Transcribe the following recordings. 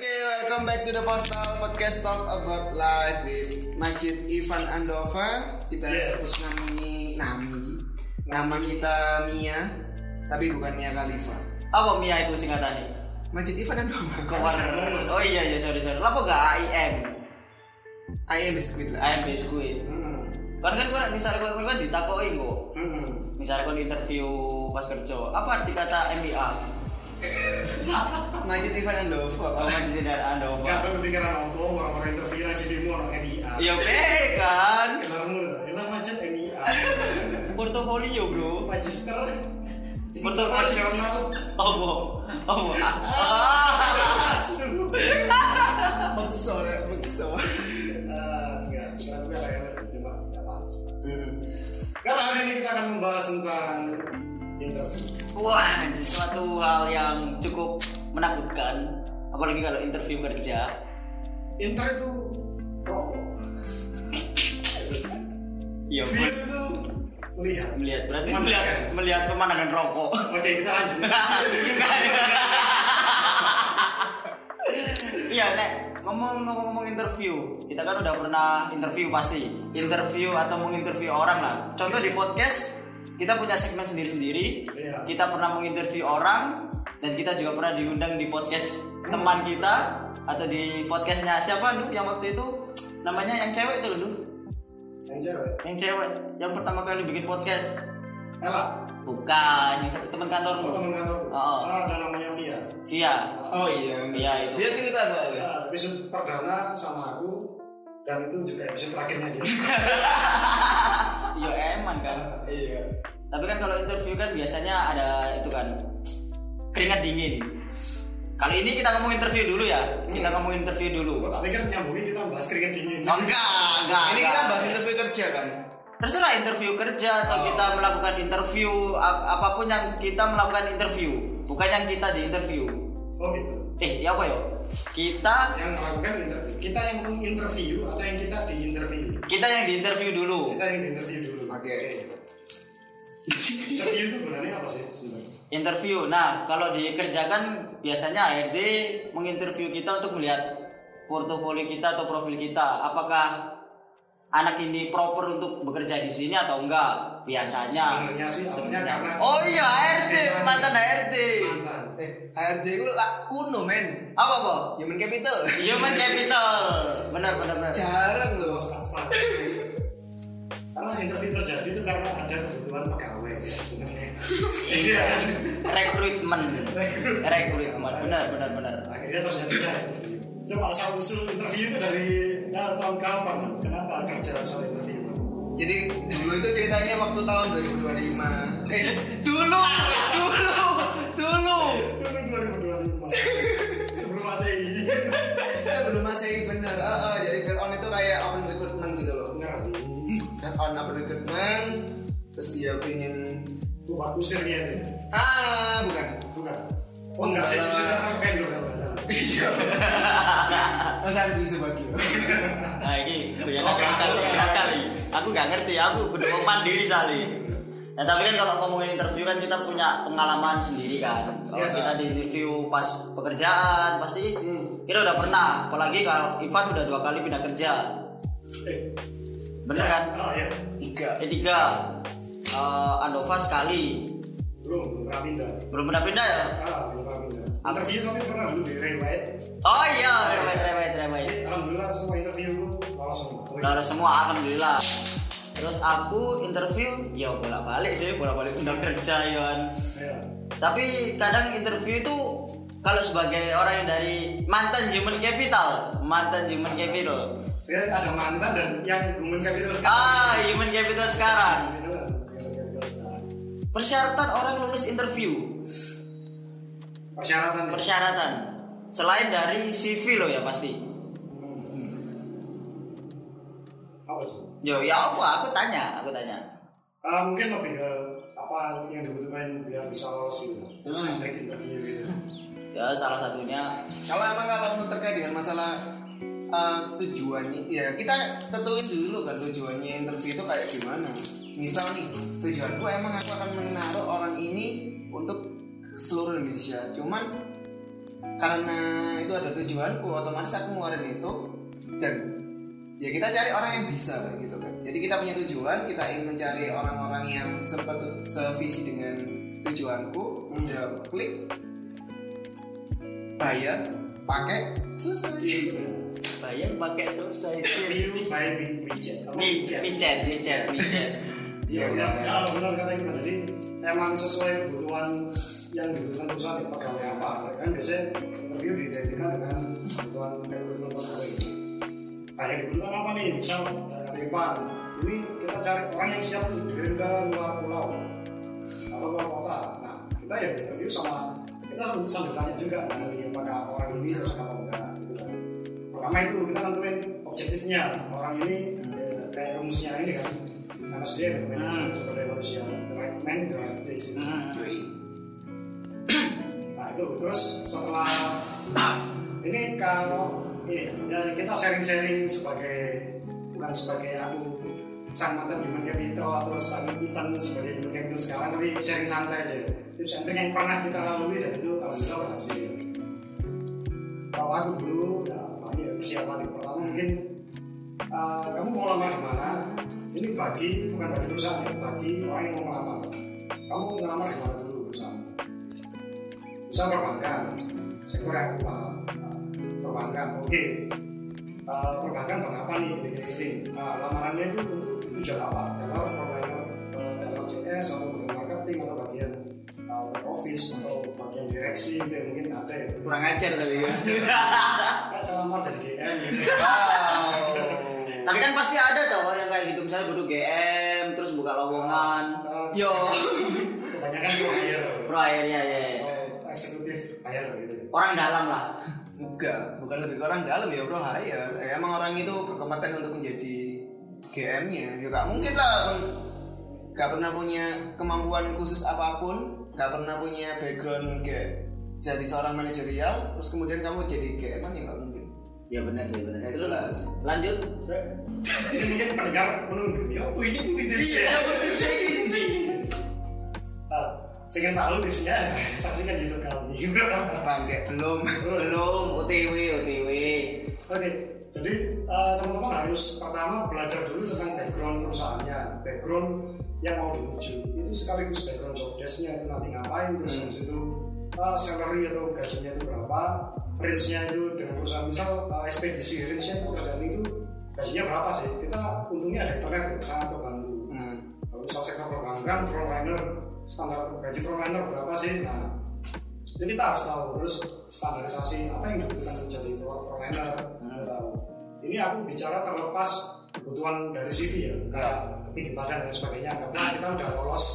Oke, welcome back to the Postal Podcast Talk about life with Majid Ivan Andova. Kita Yes. sebut nami nami nama kita Mia, tapi bukan Mia Khalifa. Apa Mia itu singkatannya? Majid Ivan Andova. Warna? Oh iya iya sorry sorry. Lapo gak AIM? I am biskuit lah. AIM biskuit. Hmm. Kan kan gua misalnya gua kan ditakoi kok. Hmm. Misalnya kau interview pas kerja, apa arti kata MBA? Majid Ivan Andova. Oh masih tidak ada Gak apa? pikiran apa, orang-orang interview nasi demo orang NIA. Iya be kan. Kelarmu lho, ilang macet NIA. Portofolio bro. Magister. Portofolio. Apa? Apa? Ah. Ya, enggak, cuma lah ya, cuma enggak pantas. Hmm. Karena hari ini kita akan membahas tentang interview. Wah, sesuatu hal yang cukup menakutkan. Apalagi kalau interview kerja. Inter itu rokok. Iya, View itu melihat. melihat berarti Melihat. melihat melihat pemandangan rokok. Oke, kita lanjut. Iya, Nek. Ngomong-ngomong interview, kita kan udah pernah interview pasti. Interview atau menginterview orang lah. Contoh di podcast, kita punya segmen sendiri-sendiri. Iya. Kita pernah menginterview orang dan kita juga pernah diundang di podcast teman kita atau di podcastnya siapa lu yang waktu itu namanya yang cewek itu lu Yang cewek. yang cewek yang pertama kali bikin podcast Ella. bukan yang satu teman Oh, kantormu teman kantor. Oh. Ah, ada namanya Via. Via Oh iya. Iya, itu. Dia cerita soalnya. Ya, episode perdana sama aku dan itu juga episode terakhirnya dia. Yo eman kan Iya. Tapi kan kalau interview kan biasanya ada itu kan keringat dingin. Kali ini kita ngomong interview dulu ya. Kita ngomong interview dulu. Gua tak pikir nyambungin kita bahas keringet dingin. Oh, enggak, enggak. Ini enggak. kita bahas interview kerja kan. Terserah interview kerja atau Oh. kita melakukan interview a- apa pun yang kita melakukan interview, bukan yang kita di interview. Oh gitu. Eh, ya apa ya? Kita Yang melakukan interview. Kita yang menginterview atau yang kita diinterview? kita yang di interview dulu. Kita yang diinterview dulu. Oke. Interview itu gunanya apa sih sebenarnya? Interview. Nah, kalau dikerjakan biasanya HRD menginterview kita untuk melihat portofolio kita atau profil kita. Apakah anak ini proper untuk bekerja di sini atau enggak? Biasanya. Sebenarnya sih awalnya karena Oh iya, HRD, mantan HRD. Eh, HRD itu lah kuno men. Apa, apa? Human capital. Human capital. Benar, benar, benar. Jarang loh. Advance. Karena interview terjadi itu karena ada kebutuhan pegawai ya sebenarnya. Iya. Rekrutmen. Rekrutmen. Benar, benar, benar. Akhirnya terjadi. Coba asal usul interview itu dari nah, tahun kapan? Kenapa kerja soal interview? Jadi itu ceritanya waktu tahun 2025. Eh, Dulu, dulu, dulu. Dulu 2025 sebelum masehi. sebelum masih bener. Ah, ah, jadi Fir'aun itu kayak open recruitment gitu loh. Benar. Fir'aun open recruitment, terus dia pengen Buat kusirnya itu. ah bukan. Bukan. Oh enggak sih, Enggak. kusirnya orang vendor kalau nggak salah. Iya. Mas Andi sebagai. Nah ini yang Oh, Aku gak ngerti, aku bener mandiri sali. Nah tapi kan kalau ngomongin interview kan kita punya pengalaman sendiri kan. Kalau Yes. kita di interview pas pekerjaan pasti Hmm. kita udah pernah. Apalagi kalau Ivan udah dua kali pindah kerja, Eh, bener kan? Oh iya. Tiga. Ketiga, eh, Andova sekali. Belum, belum pernah pindah. Belum pernah pindah ya? Ah, belum pernah pindah. Interview tapi pernah dulu di Rewet. Oh iya, remai remai. Jadi alhamdulillah semua interview gue lolos semua. Udah semua alhamdulillah. Terus aku interview, ya bolak balik sih, bolak balik pindah kerja ya kan. Ya. Tapi kadang interview itu kalau sebagai orang yang dari mantan human capital, mantan human capital. Sekarang ada mantan dan yang human capital sekarang. Ah, human capital sekarang. Persyaratan orang lulus interview, Persyaratan ya. persyaratan selain dari CV lo ya pasti. apa sih? Yo, ya apa? Aku tanya, aku tanya. Ah, mungkin lebih ke apa yang dibutuhkan biar bisa lolos gitu. Terus Hmm. teknik interview gitu. Ya salah satunya Kalau emang kalau terkait dengan masalah uh, tujuannya, ya kita tentuin dulu kan tujuannya interview itu kayak gimana. Misal nih, tujuanku emang aku akan menaruh orang ini untuk seluruh Indonesia. Cuman karena itu ada tujuanku otomatis aku ngeluarin itu dan ya kita cari orang yang bisa kayak gitu kan. Jadi kita punya tujuan kita ingin mencari orang-orang yang sepatu sevisi dengan tujuanku udah klik bayar pakai selesai. Bayar pakai selesai. Apa micet micet micet micet ya, ya, benar kata Iqbal. Jadi emang sesuai kebutuhan yang dibutuhkan perusahaan ya, pegawai apa. Kan biasanya interview diidentikan dengan kebutuhan rekrutmen pegawai. Nah, yang dibutuhkan apa nih? Misal dari Iqbal, ini kita cari orang yang siap untuk dikirim ke luar pulau atau luar kota. Nah, kita ya interview sama kita sambil tanya juga nah, apakah orang ini cocok apa enggak gitu kan. Pertama itu kita nentuin objektifnya orang ini ya, kayak rumusnya ini kan MSD manajemen sumber daya manusia the right man the right place Hmm. nah itu terus setelah ini kalau ini ya kita sharing-sharing sebagai bukan sebagai aku sang mantan human capital atau sang Ethan sebagai human capital sekarang tapi sharing santai aja. Tips and yang pernah kita lalui dan itu alhamdulillah berhasil. Kalau aku dulu ya lagi persiapan yang pertama mungkin uh, kamu mau lamar di mana? Ini bagi bukan bagi perusahaan ya bagi orang yang mau melamar kamu ngelamar di mana bisa perbankan. Sektor yang apa perbankan oke. Eh, perbankan bank apa nih? Gini gini nah, lamarannya itu untuk tujuan apa frontliner uh, teller CS atau bagian marketing atau bagian uh, office atau bagian direksi gitu ya, mungkin ada ya. Kurang ajar tapi ya. Nggak, saya lamar jadi GM gitu wow. Tapi kan pasti ada tau yang kayak gitu. Misalnya duduk GM terus buka lowongan. Eh, yo. kebanyakan itu hire. Pro air ya ya ya. Hire gitu. Orang dalam lah. Enggak bukan lebih ke orang dalam ya bro hire. Ya, emang orang itu berkompeten untuk menjadi GM-nya ya gak mungkin lah. Gak pernah punya kemampuan khusus apa pun gak pernah punya background kayak jadi seorang manajerial terus kemudian kamu jadi GM kan ya gak mungkin. Ya benar sih benar. Ya jelas. Lanjut. Ini mungkin pendengar menunggu ya. Ini ini tipsnya. Nah, pengen tahu tipsnya saksikan YouTube kami bangke belum belum OTW OTW Oke, jadi eh, teman-teman harus pertama belajar dulu tentang background perusahaannya, background yang mau dituju. Itu sekaligus background job desk-nya itu nanti ngapain, terus habis itu eh, salary atau gajinya itu berapa, range-nya itu dengan perusahaan misal eh, ekspedisi range-nya itu kerjaan itu gajinya berapa sih? Kita untungnya ada internet sangat terbantu. hmm. Kalau misal sektor perbankan, frontliner standar gaji frontliner berapa sih? Nah, jadi kita harus tahu terus standarisasi apa yang dibutuhkan untuk jadi front- frontliner. Kita tahu. Ini aku bicara terlepas kebutuhan dari CV ya, kayak ketinggi badan dan sebagainya. Karena kita udah lolos.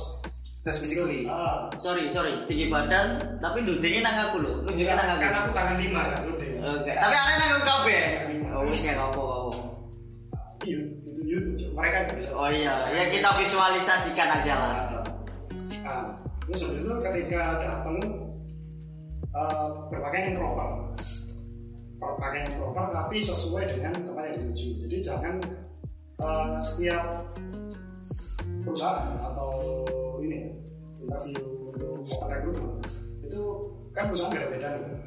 tes physically Ah, sorry sorry tinggi badan tapi dudingnya nang aku loh nunjukin nang aku kan aku tangan lima kan udah. Oke, tapi aneh nang aku kabeh oh wis nggak apa apa YouTube, YouTube, mereka bisa. oh iya ya kita visualisasikan aja lah Nah, terus habis itu ketika datang uh, berpakaian yang proper, berpakaian yang proper tapi sesuai dengan apa yang dituju. Jadi jangan uh, setiap perusahaan atau ini ya, interview untuk open recruitment itu kan perusahaan beda-beda nih.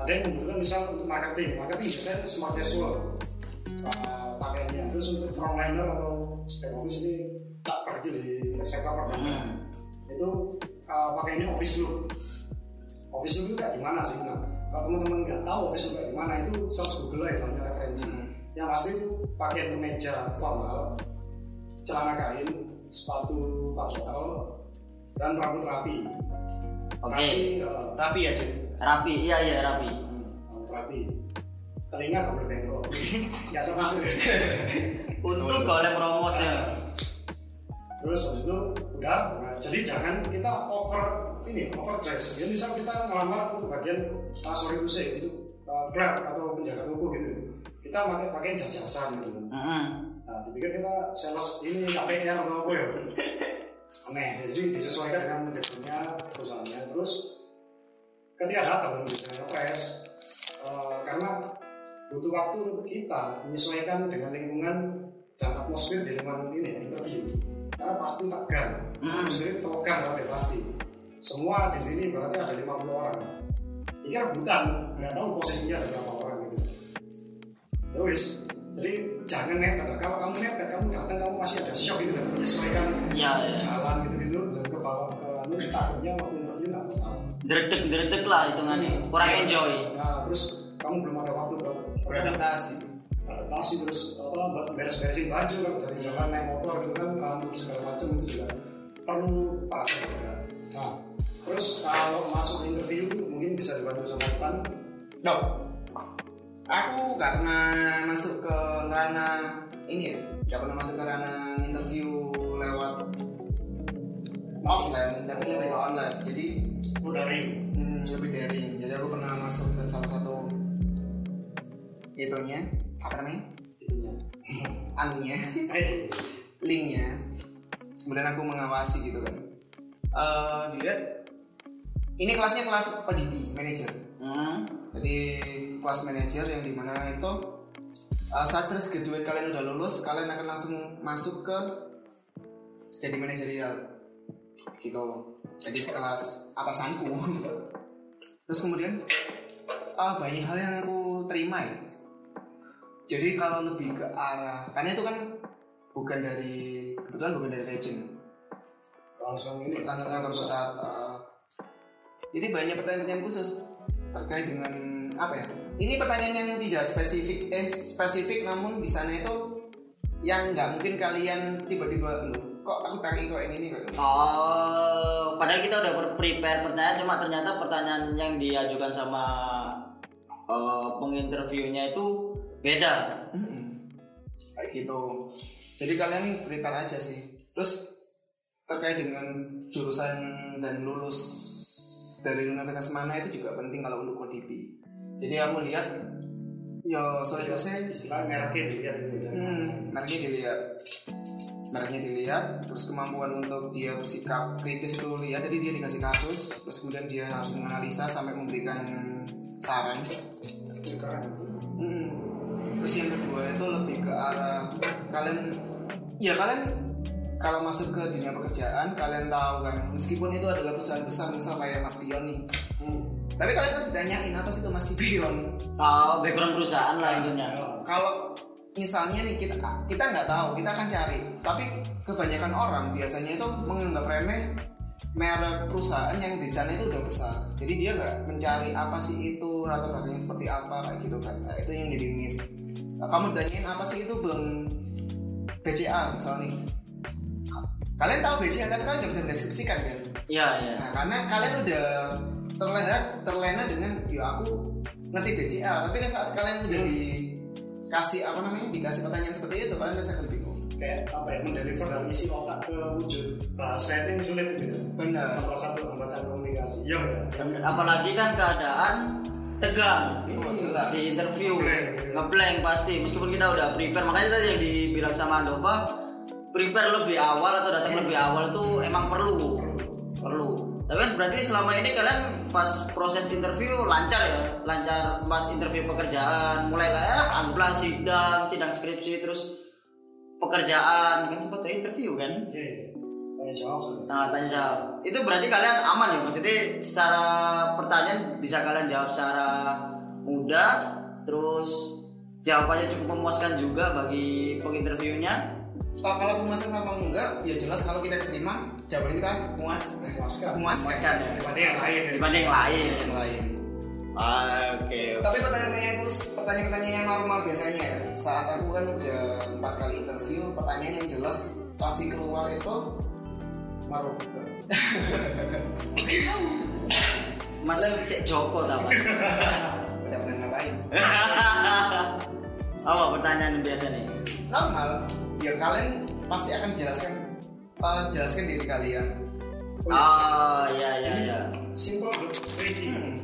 Ada yang membutuhkan misal untuk marketing, marketing biasanya smart casual uh, pakaiannya. Terus untuk frontliner atau back office ini tak kecil di sektor perbankan Hmm. Itu uh, pakainya office look. Office look itu kayak gimana sih? Nah kalau teman-teman nggak tahu office look kayak gimana itu search google lah itu hanya referensi yang pasti itu pakai kemeja formal celana kain sepatu casual dan rambut rapi. Oke. rapi uh, rapi aja rapi iya iya rapi. Rambut rapi. Telinga nggak boleh bengkok. Nggak termasuk. Ya untuk gak oleh promosi terus habis itu udah nah, jadi jangan kita over ini overdress. Ya misal kita ngelamar untuk bagian uh, sorry to say untuk uh, clerk atau penjaga toko gitu. Kita pakai pakai jas jasan gitu. Heeh. nah dipikir kita sales ini KPR atau apa ya? Aneh. Jadi disesuaikan dengan backgroundnya perusahaannya. Terus ketika datang dengan press uh, karena butuh waktu untuk kita menyesuaikan dengan lingkungan dan atmosfer di lingkungan ini interview karena pasti tegang Hmm. atmosfer tegang tapi pasti semua di sini berarti ada 50 orang ini rebutan nggak tahu posisinya ada berapa orang gitu ya wis jadi jangan nekat kalau kamu nekat kamu kadang kamu masih ada shock gitu kan menyesuaikan Iya, iya. jalan gitu gitu dan ke bawah ke anu takutnya waktu interview nggak tahu Dredeg dredeg lah hitungannya. Kurang enjoy. nah terus kamu belum ada waktu buat beradaptasi adaptasi terus apa beres-beresin baju kan dari jalan naik motor gitu kan rambut segala macam itu juga perlu perhatian juga. Nah, terus kalau masuk interview mungkin bisa dibantu sama Ipan. no. Aku karena masuk ke ranah ini ya. Gak pernah masuk ke ranah interview lewat offline tapi lebih ke online. Jadi Lu dari hmm, lebih daring. Jadi aku pernah masuk ke salah satu itunya apa namanya? Itunya. anunya. Linknya. Kemudian aku mengawasi gitu kan. Eh, dilihat. Ini kelasnya kelas PDP manager Hmm. jadi kelas manager yang di mana itu uh, saat fresh graduate kalian udah lulus kalian akan langsung masuk ke jadi manajerial. Gitu. Jadi sekelas atasanku. Terus kemudian ah banyak hal yang aku terima ya jadi kalau lebih ke arah karena itu kan bukan dari kebetulan bukan dari region langsung ini. Kantor kantor pusat uh, jadi banyak pertanyaan-pertanyaan khusus terkait dengan apa ya? Ini pertanyaan yang tidak spesifik eh spesifik namun di sana itu yang nggak mungkin kalian tiba-tiba loh kok aku tanya kok yang ini kok? Oh, padahal kita udah prepare pertanyaan, cuma ternyata pertanyaan yang diajukan sama eh, penginterviewnya itu beda. Mm-mm. kayak gitu jadi kalian prepare aja sih terus terkait dengan jurusan dan lulus dari universitas mana itu juga penting kalau untuk ODP jadi aku lihat ya sorry saya istilah mereknya dilihat itu ya. Hmm, mereknya dilihat mereknya dilihat terus kemampuan untuk dia bersikap kritis itu lihat jadi dia dikasih kasus terus kemudian dia harus menganalisa sampai memberikan saran Itu keren. Terus yang kedua itu lebih ke arah kalian ya kalian kalau masuk ke dunia pekerjaan kalian tahu kan meskipun itu adalah perusahaan besar misal kayak Mas Pion nih. Hmm. tapi kalian kan ditanyain apa sih itu Mas Pion? Oh, background perusahaan lah intinya. Ya, kalau misalnya nih kita kita nggak tahu kita akan cari. Tapi kebanyakan orang biasanya itu menganggap remeh merek perusahaan yang di sana itu udah besar. Jadi dia nggak mencari apa sih itu latar belakangnya seperti apa kayak gitu kan. Nah, itu yang jadi miss. Nah, kamu ditanyain apa sih itu bang BCA misal nih kalian tahu BCA tapi kalian nggak bisa mendeskripsikan kan Iya, iya. Nah, karena kalian udah terlena terlena dengan ya aku ngerti BCA, tapi kan saat kalian udah dikasih apa namanya dikasih pertanyaan seperti itu kalian pasti akan bingung. kayak apa ya mendeliver dan isi otak ke wujud bahasa itu yang sulit itu ya. Benar. salah satu hambatan komunikasi iya ya Apalagi kan keadaan tegang. Oh, jelas. di interview. Ngeblank. ngeblank pasti meskipun kita udah prepare. Makanya tadi yang dibilang sama Andova prepare lebih awal atau datang lebih awal itu emang perlu. Perlu. Tapi berarti selama ini kalian pas proses interview lancar ya? Lancar pas interview pekerjaan mulai kayak anggaplah sidang sidang skripsi terus pekerjaan. Kan sempat ada interview kan? Oke tanya jawab sudah Nah, tanya jawab. Itu berarti kalian aman ya? Maksudnya secara pertanyaan bisa kalian jawab secara mudah, terus jawabannya cukup memuaskan juga bagi penginterviewnya. Oh, kalau pemuasan sama enggak, ya jelas kalau kita diterima jawaban kita puas, Memuaskan. memuaskan Memuaskan ya. dibanding yang lain ya. Dibanding yang lain. yang lain. Ah, Oke. Tapi pertanyaan-pertanyaan khusus, pertanyaan-pertanyaan yang normal biasanya ya. Saat aku kan udah empat kali interview, pertanyaan yang jelas pasti keluar itu Maruf. Mas si Joko tak mas? udah pernah ngapain? Apa pertanyaan yang biasa nih? normal ya kalian pasti akan jelaskan eh, jelaskan diri kalian Oh iya iya iya. Simple but tricky. Hmm.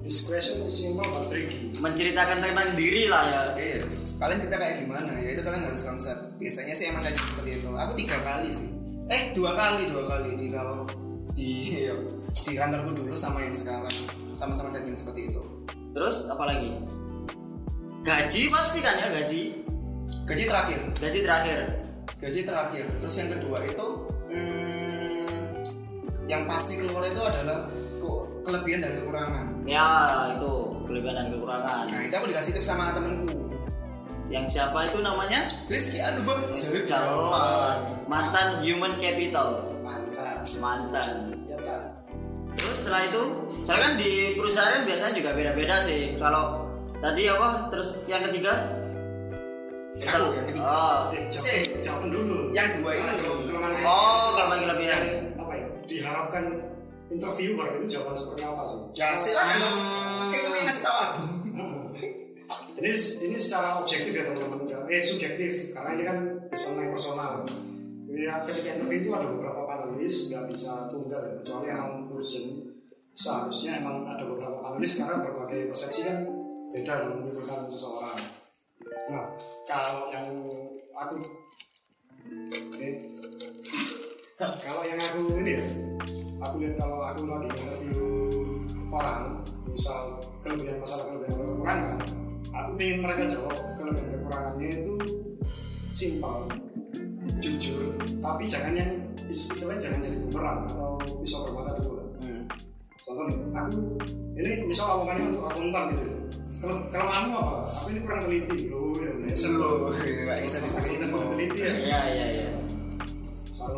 This question is simple but tricky. Menceritakan tentang diri lah ya. Iya. kalian cerita kayak gimana ya itu kalian harus konsep biasanya sih emang kayak seperti itu aku tiga kali sih eh dua kali dua kali di kalau di di kantorku dulu sama yang sekarang sama-sama kejadian seperti itu Terus apa lagi? Gaji pasti kan ya gaji. gaji terakhir Gaji terakhir. gaji terakhir terus yang kedua itu hmm, yang pasti keluar itu adalah ke- kelebihan dan kekurangan Ya itu kelebihan dan kekurangan. Nah itu aku dikasih tips sama temenku. Yang siapa itu namanya? Rizky Anwar Jelas. Mantan human capital. Mantan. ya kan Terus setelah itu, soalnya kan di perusahaan biasanya juga beda-beda sih. Kalau tadi apa? Terus yang ketiga? Aku yang ketiga. Oh, eh, Sih. jawab, jawaban dulu Yang dua ini. Kelemahan- oh kalau bagi lebih yang apa ya diharapkan interviewer itu jawaban seperti apa sih Ya silakan dong. Hmm. Kayak kamu ngasih tahu aku. Ini ini secara objektif ya teman-teman, eh subjektif karena ini kan personal personal. Ya ketika interview itu ada beberapa panelis nggak bisa tunggal ya, kecuali yang urgent. Seharusnya emang ada beberapa panelis karena berbagai persepsi kan beda menyimpulkan seseorang. Nah kalau yang aku eh, kalau yang aku ini ya, aku lihat kalau aku lagi interview orang, misal kelebihan masalah kelebihan kekurangan, aku ingin mereka jawab kelebihan kekurangannya itu simpel, jujur, tapi jangan yang istilahnya jangan jadi bumerang atau pisau bermata dua. Hmm. Contoh nih, aku ini misal omongannya untuk akuntan gitu. Kalau kalau kamu apa? Aku ini kurang teliti. Loh, ya lesson Loh, loh. nggak bisa Kita kurang teliti ya iya iya iya. soal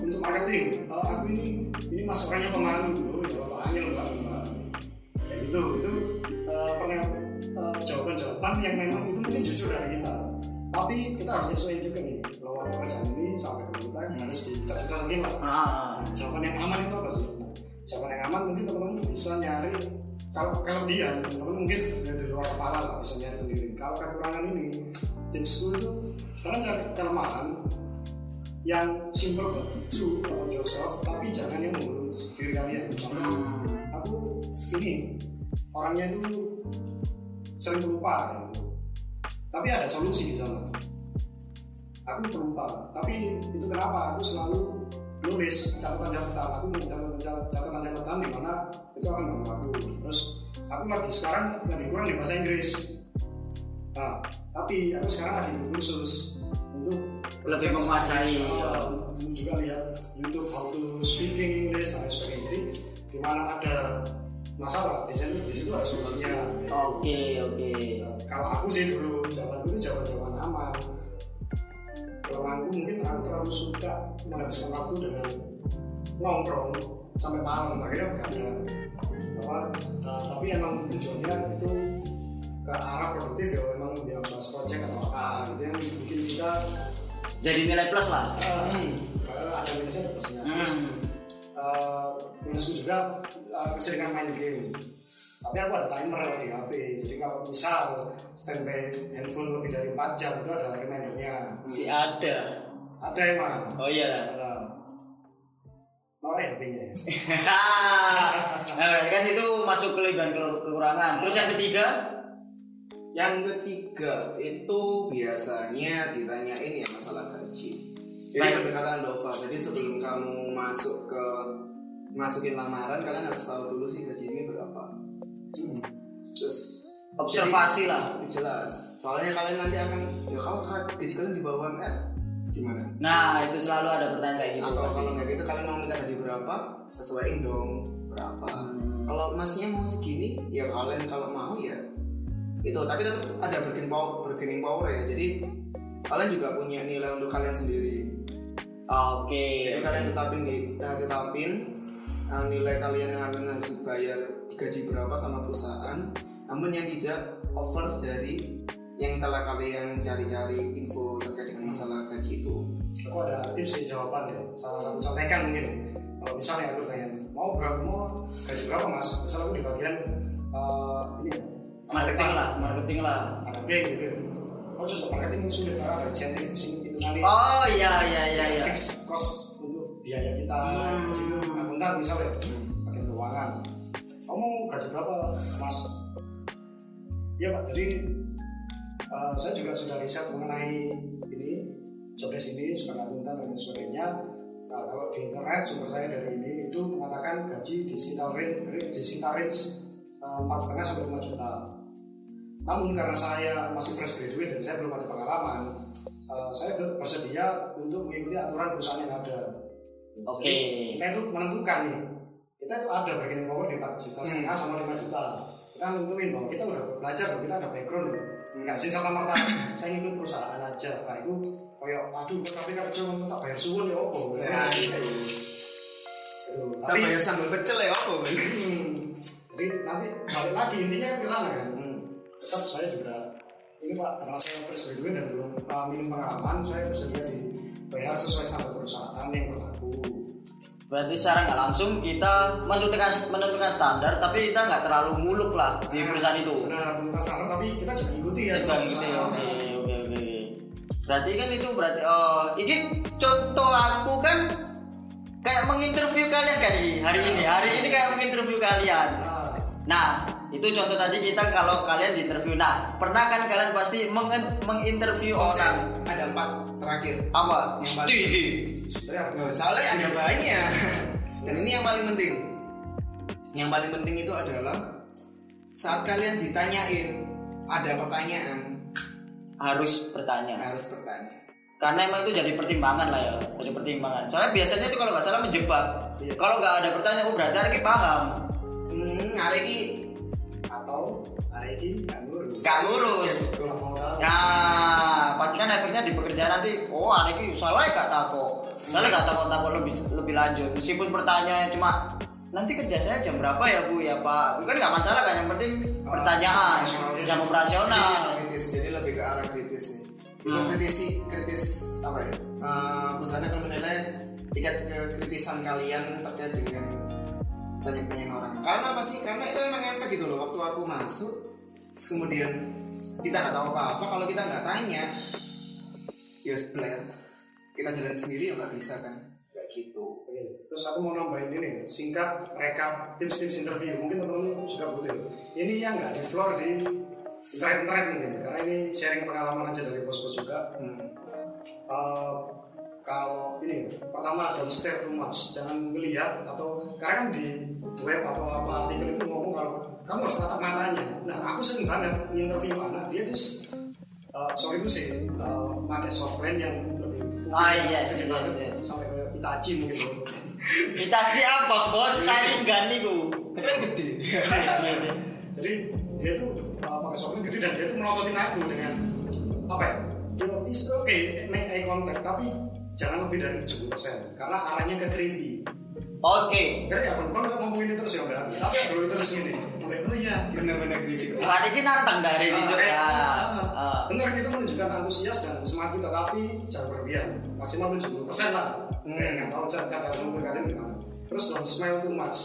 untuk marketing aku ini ini mas orangnya pemalu oh ya bapaknya loh mbak mbak kayak gitu itu yang memang itu mungkin jujur dari kita. Tapi kita harus sesuai juga nih lawan pekerjaan ini sampai ke kita harus dicocok-cocokin lah Ah, Nah, jawaban yang aman itu apa sih? Nah, jawaban yang aman mungkin teman-teman bisa nyari kalau kelebihan teman-teman mungkin dari luar kepala lah bisa nyari sendiri. Kalau kekurangan ini timsku itu kalian cari kelemahan yang simple buat you atau yourself tapi jangan yang membunuh diri kalian. Contoh hmm. aku ini orangnya itu sering lupa gitu. tapi ada solusi di sana. Aku pelupa tapi itu kenapa? Aku selalu nulis catatan-catatan. Aku punya catatan- catatan-catatan di mana itu akan bantu aku. Terus aku lagi sekarang lagi kurang di bahasa Inggris. Nah tapi aku sekarang lagi ikut kursus untuk Lebih menguasai, ya. untuk juga lihat YouTube how to speaking English dan sebagainya. Jadi di mana ada masalah di situ di situ ada solusinya Oke oke. kalau aku sih dulu jawaban itu jawaban jawaban aman kalau aku mungkin aku terlalu suka menghabiskan waktu dengan nongkrong sampai malam akhirnya begadang apa uh, tapi emang tujuannya itu ke arah produktif ya memang dia bahas project atau apa gitu yang bikin kita Jadi nilai plus lah. uh, kalau ada minusnya ada plusnya Hmm. Uh, minusku juga uh, keseringan main game tapi aku ada timer di HP jadi kalau misal standby handphone lebih dari 4 jam itu ada remindernya Si ada. ada emang Oh iya. uh, Nore HP-nya nah berarti kan itu masuk kelebihan ke- kekurangan. Terus yang ketiga? Yang ketiga itu biasanya ditanyain ya masalah gaji. Jadi Baik. pendekatan Dova. Jadi sebelum kamu masuk ke masukin lamaran, kalian harus tahu dulu sih gaji ini berapa. Terus Observasi jadi- lah. Ya, jelas. Soalnya kalian nanti akan ya kalau ka- gaji kalian di bawah UMR gimana? Nah itu selalu ada pertanyaan kayak gitu. Atau pasti. kalau nggak gitu kalian mau minta gaji berapa, sesuaiin dong berapa. Hmm. Kalau masnya mau segini, ya kalian kalau mau ya itu. Tapi tetap ada bargaining power, bargaining power ya. Jadi kalian juga punya nilai untuk kalian sendiri. Oke. Jadi kalian tetapin di, nah, tetapin uh, nilai kalian yang kalian harus bayar gaji berapa sama perusahaan. Namun yang tidak over dari yang telah kalian cari-cari info terkait dengan masalah gaji itu. aku ada tips sih jawaban ya salah satu contekan mungkin kalau misalnya aku tanya mau berapa mau gaji berapa mas misalnya aku di bagian uh, ini ya, Marketing lah, marketing lah. marketing gitu oh cocok marketing sulit karena ada insentif di Oh iya iya iya iya. fix cost untuk biaya kita Hmm. gaji itu akuntan misalnya bagian keuangan kamu gaji berapa mas iya pak jadi uh, saya juga sudah riset mengenai ini jobdesk ini sebagai akuntan dan sebagainya Nah, kalau di internet sumber saya dari ini itu mengatakan gaji di sekitar range di sekitar range eh, empat setengah sampai lima juta. Namun karena saya masih fresh graduate dan saya belum ada pengalaman, eh, saya ber- bersedia untuk mengikuti aturan perusahaan yang ada. Oke. Jadi, kita itu menentukan nih kita itu ada bargaining power di 4 juta setengah sama 5 juta kita nentuin bahwa kita udah belajar bahwa kita ada background nggak sih sama merta saya ikut perusahaan aja nah itu kayak aduh tapi kerja tak bayar suwun ya apa Ya, iya. Gitu. Tak tapi bayar sambal pecel ya kan? Hmm, jadi nanti balik lagi intinya ke sana kan Hmm. Tetap saya juga ini pak karena saya fresh graduate dan belum uh, minim pengalaman saya bersedia dibayar sesuai standar perusahaan yang berlaku Berarti secara nggak langsung kita menentukan menentukan standar, tapi kita nggak terlalu muluk lah di perusahaan itu. benar pemerintah standar tapi kita juga ikuti ya Kita ngikuti, oke oke oke. Berarti kan itu berarti oh ini contoh aku kan kayak menginterview kalian kali hari ini. Hari ini kayak menginterview kalian. Nah, Nah, itu contoh tadi kita kalau kalian diinterview. Nah, pernah kan kalian pasti meng- menginterview Oh, orang ada empat terakhir. apa? Yang paling- soalnya ada banyak. Dan ini yang paling penting. Yang paling penting itu adalah saat kalian ditanyain ada pertanyaan harus bertanya. harus bertanya. Karena emang itu jadi pertimbangan lah ya, jadi pertimbangan. Soalnya biasanya itu kalau nggak salah menjebak. Iya. Kalau nggak ada pertanyaan, oh berarti Arki paham. Hmm, hari ini atau hari ini nggak ngurus Nggak ngurus. Nggak mau tahu. Ya, pasti kan efeknya di pekerjaan nanti. Oh, Arki salah gak nggak takut takut lebih lebih lanjut. Meskipun pertanyaannya cuma nanti kerja saya jam berapa ya bu ya pak kan nggak masalah kan yang penting pertanyaan jam operasional kritis, kritis. Jadi lebih ke arah kritis. Itu Hmm. kritisi kritis apa ya? Eh, perusahaan akan menilai tingkat kekritisan kalian terkait dengan pertanyaan-pertanyaan orang. Karena apa sih? Karena itu emang efek gitu loh. Waktu aku masuk, terus kemudian kita nggak tahu apa-apa. Kalau kita nggak tanya, ya sebelah kita jalan sendiri ya nggak bisa kan? Kayak gitu. Terus aku mau nambahin ini singkat rekap tips-tips interview mungkin teman-teman juga butuh. Ini yang nggak di floor di internet-internet mungkin karena ini sharing pengalaman aja dari bos-bos juga. Hmm. Eh, kalau ini pertama don't stare too much. Jangan melihat atau karena kan di web atau apa artikel itu ngomong kalau kamu harus tatap matanya. Nah aku sering banget interview anak dia tuh eh, sorry itu sih eh, pakai software yang lebih Ah, yes, yes, yes. sampai kayak Itachi mungkin. Itachi apa? Bos saringan niku Kan gede. jadi dia tuh uh, pakai software gede dan dia tuh melototin aku dengan apa ya yo is okay make eye contact. Tapi jangan lebih dari 70% karena arahnya ke creepy oke Karena ya, kalau nggak ngomong ini terus ya udah. Tapi ya dulu terus gini. Mulai, oh iya. Bener-bener gitu. hari ini nantang dari ini Ah, juga kayak, ah, Ah. Benar itu menunjukkan antusias dan semangat kita tapi jangan berlebihan. Maksimal 70 persen lah. Hmm. Kayak nggak tahu cara cara umur kalian gimana. Terus don't smile too much.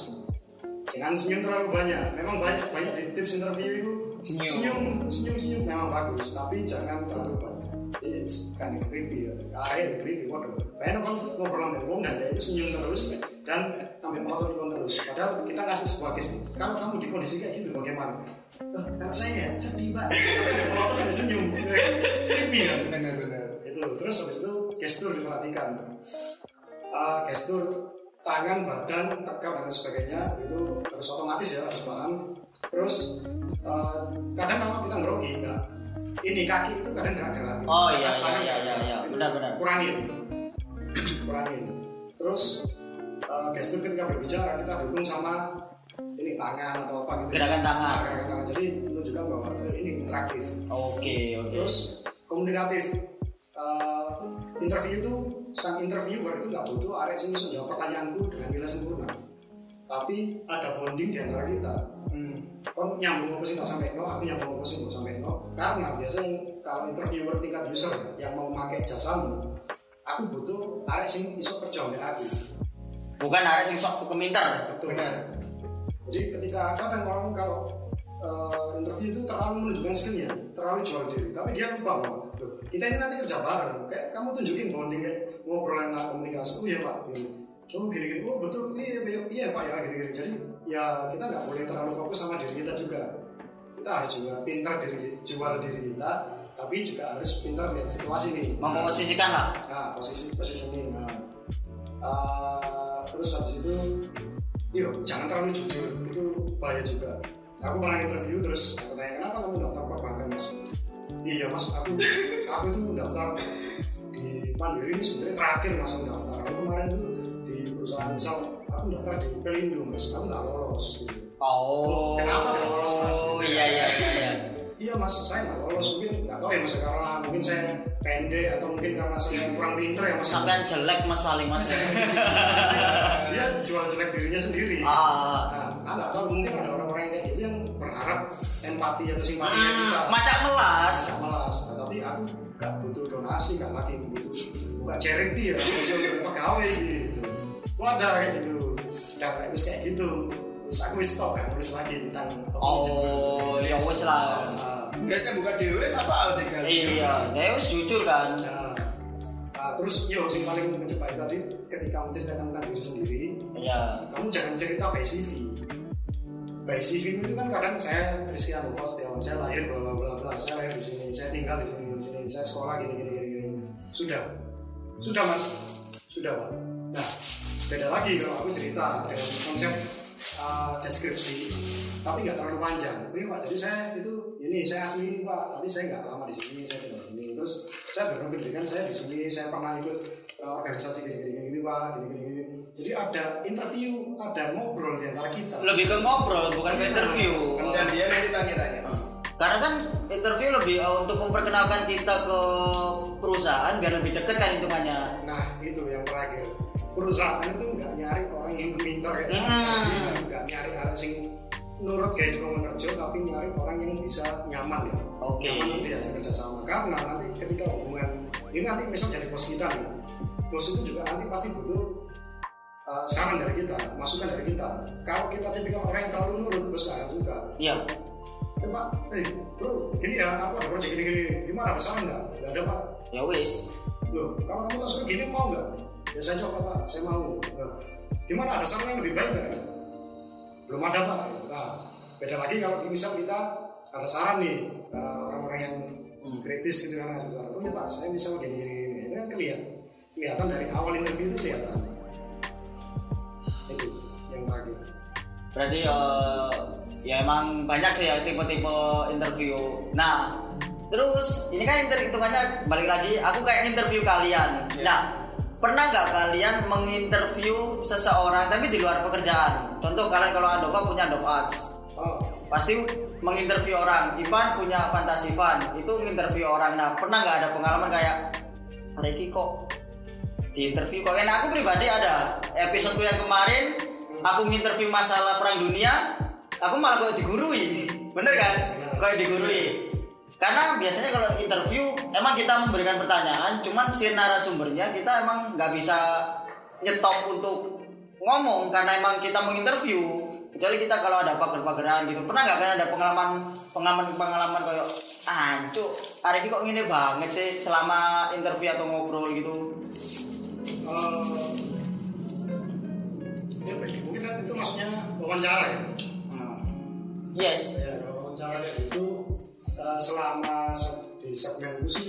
Jangan senyum terlalu banyak. Memang banyak banyak di tips interview itu Senyum. senyum, senyum, senyum memang bagus. Tapi jangan terlalu banyak. It's kind of creepy ya. Kayak creepy, waduh. Kayaknya kan ngobrol sama wong dan dia itu senyum terus dan sampai motor terus. Padahal kita kasih sebuah case. Kalau kamu di kondisi kayak gitu bagaimana? Eh, kalau saya sedih pak. Motor ada senyum. Creepy kan? Bener-bener. itu terus habis itu gestur diperhatikan uh, gestur tangan badan tegap dan sebagainya itu harus otomatis ya harus paham terus uh, kadang kalau kita ngerogi enggak ini kaki itu kadang gerak-gerak Oh, iya, iya, iya, iya, iya. Itu Benar-benar. kurangin kurangin terus uh, gestur ketika berbicara kita dukung sama ini tangan atau apa gitu Gerakan tangan. Nah, gerakan tangan jadi menunjukkan bahwa ini interaktif oke oke Terus komunikatif. Eh, interview itu sang interviewer itu nggak butuh arek sing bisa jawab pertanyaanku dengan nilai sempurna. Tapi ada bonding di antara kita. Hmm. Kon nyambung apa sih sampai no, aku nyambung apa sih sampai no. Karena biasanya kalau interviewer tingkat user yang mau pakai jasamu, aku butuh arek sing iso kerja ambek aku. bukan ada sing sok keminter Betul. Benar. Jadi ketika kadang orang kalau eh, interview itu terlalu menunjukkan skillnya, terlalu jual diri, tapi dia lupa bahwa "Loh, kita ini nanti kerja bareng. Kayak kamu tunjukin bonding kayak ngobrol enak komunikasi. Oh iya pak. Oh gini gini. Oh betul. Iya iya, iya pak ya gini gini. Jadi ya kita nggak boleh terlalu fokus sama diri kita juga. Kita harus juga pintar diri jual diri kita, tapi juga harus pintar lihat situasi nih. memposisikan lah Nah, posisi positioning. Nah. Uh, terus habis itu, yuk jangan terlalu jujur, itu bahaya juga. Aku pernah interview terus aku tanya kenapa kamu daftar perbankan mas? Iya mas, aku aku itu daftar di Mandiri ini sebenarnya terakhir mas aku daftar. Aku kemarin tuh perusahaan misal aku daftar di Pelindo mas aku nggak lolos gitu. Oh. Kenapa nggak lolos, Mas? Iya iya iya. iya. iya mas saya nggak lolos mungkin nggak tahu ya mas karena mungkin saya pendek atau mungkin karena saya kurang pinter ya mas Sampean jelek mas paling mas. dia jual jelek dirinya sendiri ah. nah nggak tahu mungkin ada orang-orang yang kayak gitu yang berharap empati atau simpati kita Hmm, macam melas. Nggak malas nah, tapi aku nggak butuh donasi nggak lagi butuh buka charity ya jadi pegawai gitu Ada kayak gitu. Dan kayak wis kayak gitu. Terus aku wis stop kan nulis lagi tentang Oh, ya wis lah. Nah, Biasanya buka dewe apa tinggal. Iya, wis jujur kan. nah, nah, terus yo sing paling menjebak tadi ketika menceritakan tentang diri sendiri Iya. kamu jangan cerita by CV by CV itu kan kadang saya Rizky Anova Setiawan saya lahir bla bla bla bla. Saya lahir di sini saya tinggal di sini di sini. Saya sekolah gini gini gini gini. Sudah. Sudah mas. Sudah pak. Nah beda lagi kalau aku cerita dengan konsep uh, deskripsi tapi nggak terlalu panjang oke pak jadi saya itu ini saya asli ini pak tapi saya nggak lama di sini saya tinggal di sini terus saya baru pendidikan saya di sini saya pernah ikut uh, organisasi gini gini gini pak gini gini gini jadi ada interview ada ngobrol di antara kita Lebih ke ngobrol bukan ke interview. Dan dia nanti tanya-tanya. Karena kan interview lebih uh, untuk memperkenalkan kita ke perusahaan biar lebih dekat kan hitungannya. Nah itu yang terakhir perusahaan itu nggak nyari orang yang pintar kayak Hmm. Jadi nggak- nyari orang sing nurut kayak ruang kerja tapi nyari orang yang bisa nyaman ya Oke. nyaman untuk diajak kerja sama karena nanti ketika hubungan ini nanti misal jadi bos kita nih bos itu juga nanti pasti butuh uh, saran dari kita masukan dari kita kalau kita tipikal orang yang terlalu nurut bos nggak akan suka Iya. eh pak eh bro gini ya aku ada project gini gini gimana saran nggak nggak ada pak Ya wis. Loh, kalau kamu suka gini mau nggak? Ya saya coba pak, saya mau. Nah, gimana ada saran yang lebih baik nggak? Belum ada pak. Nah, beda lagi kalau misal kita ada saran nih eh, orang-orang yang kritis gitu kan ngasih saran. Oh iya pak, saya bisa gini gini. gini. Itu kan kelihatan, kelihatan dari awal interview itu kelihatan. Itu yang terakhir. Berarti eh, ya emang banyak sih ya tipe-tipe interview. Nah, terus ini kan hitungannya balik lagi. Aku kayak interview kalian. Ya. Nah, pernah nggak kalian menginterview seseorang tapi di luar pekerjaan? Contoh kalian kalau Andova punya Andova Arts, Oh, pasti menginterview orang. Ivan punya Fantasi Fun, itu menginterview orang. Nah, pernah nggak ada pengalaman kayak Reki kok di interview kok? Karena aku pribadi ada episode yang kemarin aku nginterview masalah perang dunia, aku malah kok digurui, bener kan? Kayak digurui. Karena biasanya kalau interview emang kita memberikan pertanyaan, cuman si narasumbernya kita emang nggak bisa nyetop untuk ngomong karena emang kita menginterview. Kecuali kita kalau ada pagar-pagaran gitu. Pernah nggak kan ada pengalaman pengalaman pengalaman kayak ah cuk hari ini kok gini banget sih selama interview atau ngobrol gitu? Eh, ya mungkin itu maksudnya wawancara ya. Nah, yes. Ya wawancara kayak eh, selama se- di segmen itu sih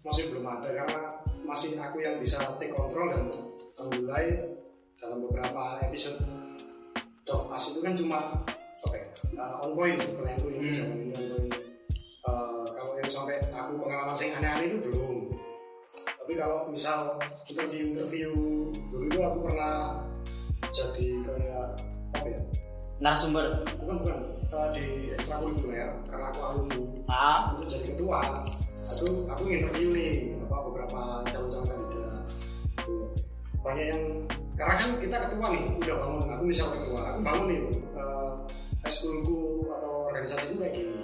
masih belum ada karena masih aku yang bisa take control dan alhamdulillah dalam beberapa episode. Dove As itu kan cuma apa ya eh, on point seperti itu ini zaman ini on point. Eh, kalau yang sampai aku pengalaman yang aneh-aneh itu belum. Tapi kalau misal interview interview dulu itu aku pernah jadi kayak apa ya narasumber. Bukan bukan. Eh, di ekstrakurikuler karena aku alumni. Ah. Untuk jadi ketua. Aku aku interview nih apa beberapa calon-calon kandidat. Banyak yang karena kan kita ketua nih udah bangun. Aku misal ketua. Aku bangun nih eh, ekskulku atau organisasi kayak gini.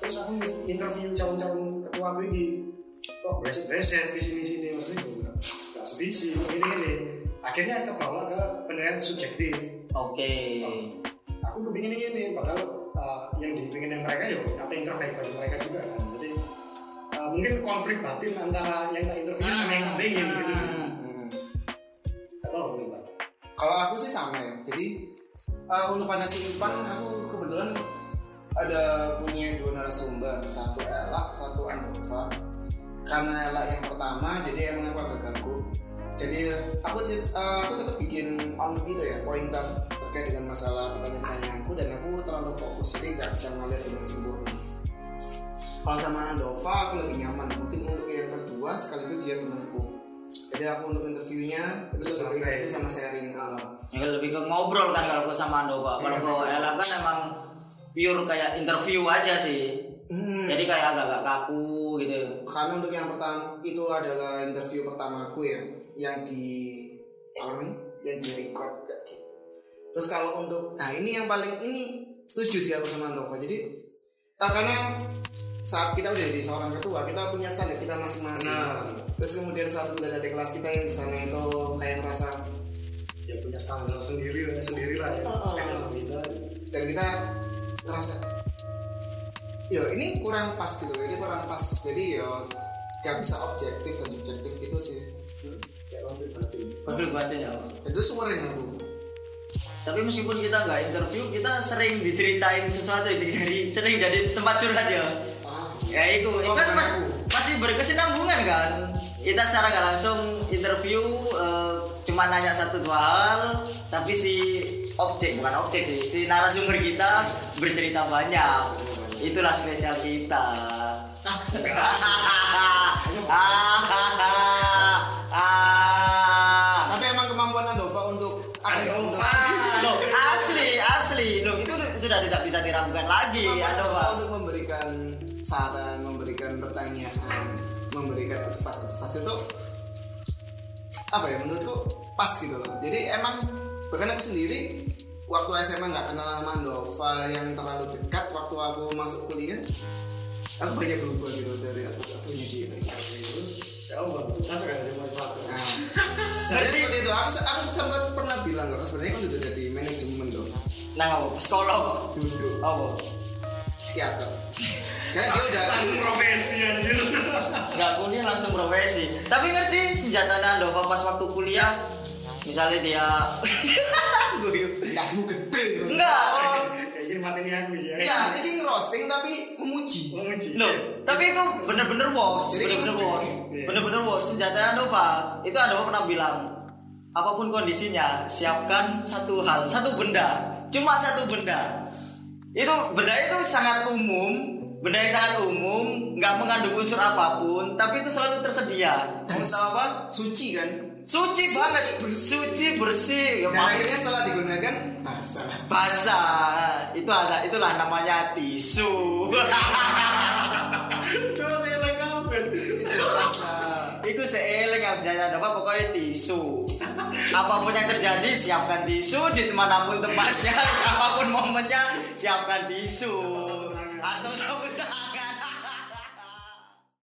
Terus aku interview calon-calon ketua aku ini. Kok bereset-bereset di sini-sini maksudnya gue nggak nggak sevisi ini ini akhirnya kebawa ke penilaian subjektif. Oke aku kepingin ini ini padahal uh, yang dipingin mereka ya apa yang terbaik bagi mereka juga kan jadi uh, mungkin konflik batin antara yang tak interview sama yang tak pingin gitu sih hmm. Gak tahu nih pak Kalau aku sih sama ya. Jadi uh, untuk fantasi Ivan aku kebetulan ada punya dua narasumber, satu Ella, satu Andova. Karena Ella yang pertama, jadi emang aku agak ganggu. Jadi aku uh, aku tetap bikin on gitu ya, pointer terkait dengan masalah pertanyaan-pertanyaanku dan aku terlalu fokus jadi nggak bisa ngalir dengan sempurna. Kalau sama Andova aku lebih nyaman. Mungkin untuk yang kedua sekaligus dia temanku. Jadi aku untuk interviewnya itu Santai. interview sama sharing uh, Ya kan lebih ke ngobrol kan kalau ke sama Andova. Kalau ke Ella kan emang pure kayak interview aja sih. hmm, Jadi kayak agak-agak kaku gitu. karena untuk yang pertama itu adalah interview pertamaku ya yang di apa namanya? Yang di record kayak gitu. Terus kalau untuk nah ini yang paling ini setuju sih aku sama Nova. Jadi ah, karena saat kita udah jadi seorang ketua kita punya standar kita masing-masing. Nah. terus kemudian saat udah ada kelas kita yang di sana itu kayak ngerasa ya punya standar sendiri sendiri lah ya. Oh, oh. Kita dan kita ngerasa yo ini kurang pas gitu ini kurang pas. Jadi yo gak bisa objektif dan subjektif gitu sih. Kayak Betul batin ya. itu sering aku Tapi meskipun kita nggak interview, kita sering diceritain sesuatu itu dari sering jadi tempat curhat ya. ah, Ya itu, Oh, kan mas- aku. masih berkesinambungan kan. Kita secara nggak langsung interview eh, cuma nanya satu dua hal, tapi si objek bukan objek sih, si narasumber kita bercerita banyak. Itulah spesial kita. diragukan lagi. Andova. Andova untuk memberikan saran memberikan pertanyaan memberikan advice advice itu apa ya menurutku pas gitu loh jadi emang bahkan aku sendiri waktu SMA nggak kenal sama Andova yang terlalu dekat waktu aku masuk kuliah aku banyak berubah gitu dari advice-advice dia ya Allah cocok ya jadi motivator Nah, sebenarnya seperti itu. Aku, aku sempat pernah bilang kok sebenarnya kan udah jadi manajemen Nah, apa? psikolog. Duduk Apa? psikiater. Karena dia udah langsung profesi anjir Nggak kuliah langsung profesi. Tapi ngerti senjata Andova pas waktu kuliah, misalnya dia Guyu. dasmu gede. Enggak. Oh. ya ini mati ini aku ya Ya, ini roasting tapi memuji. memuji Loh, tapi itu bener-bener worse, Jadi bener-bener worse, Iya. bener-bener worse. Senjata Andova itu Andova pernah bilang, apa pun kondisinya, siapkan satu hal, satu benda, cuma satu benda. Itu benda itu sangat umum, benda yang sangat umum, nggak mengandung unsur apa pun, tapi itu selalu tersedia. Tahu apa? Suci kan? Suci, banget, suci bersih. Ya, Dan maaf. akhirnya setelah digunakan basah. basah. Itu ada, itulah namanya tisu. coba saya Jelas lah. Iku seeleng yang senjata apa pokoknya tisu. Apa pun yang terjadi siapkan tisu di mana pun tempatnya, apa pun momennya siapkan tisu. Atau sarung tangan.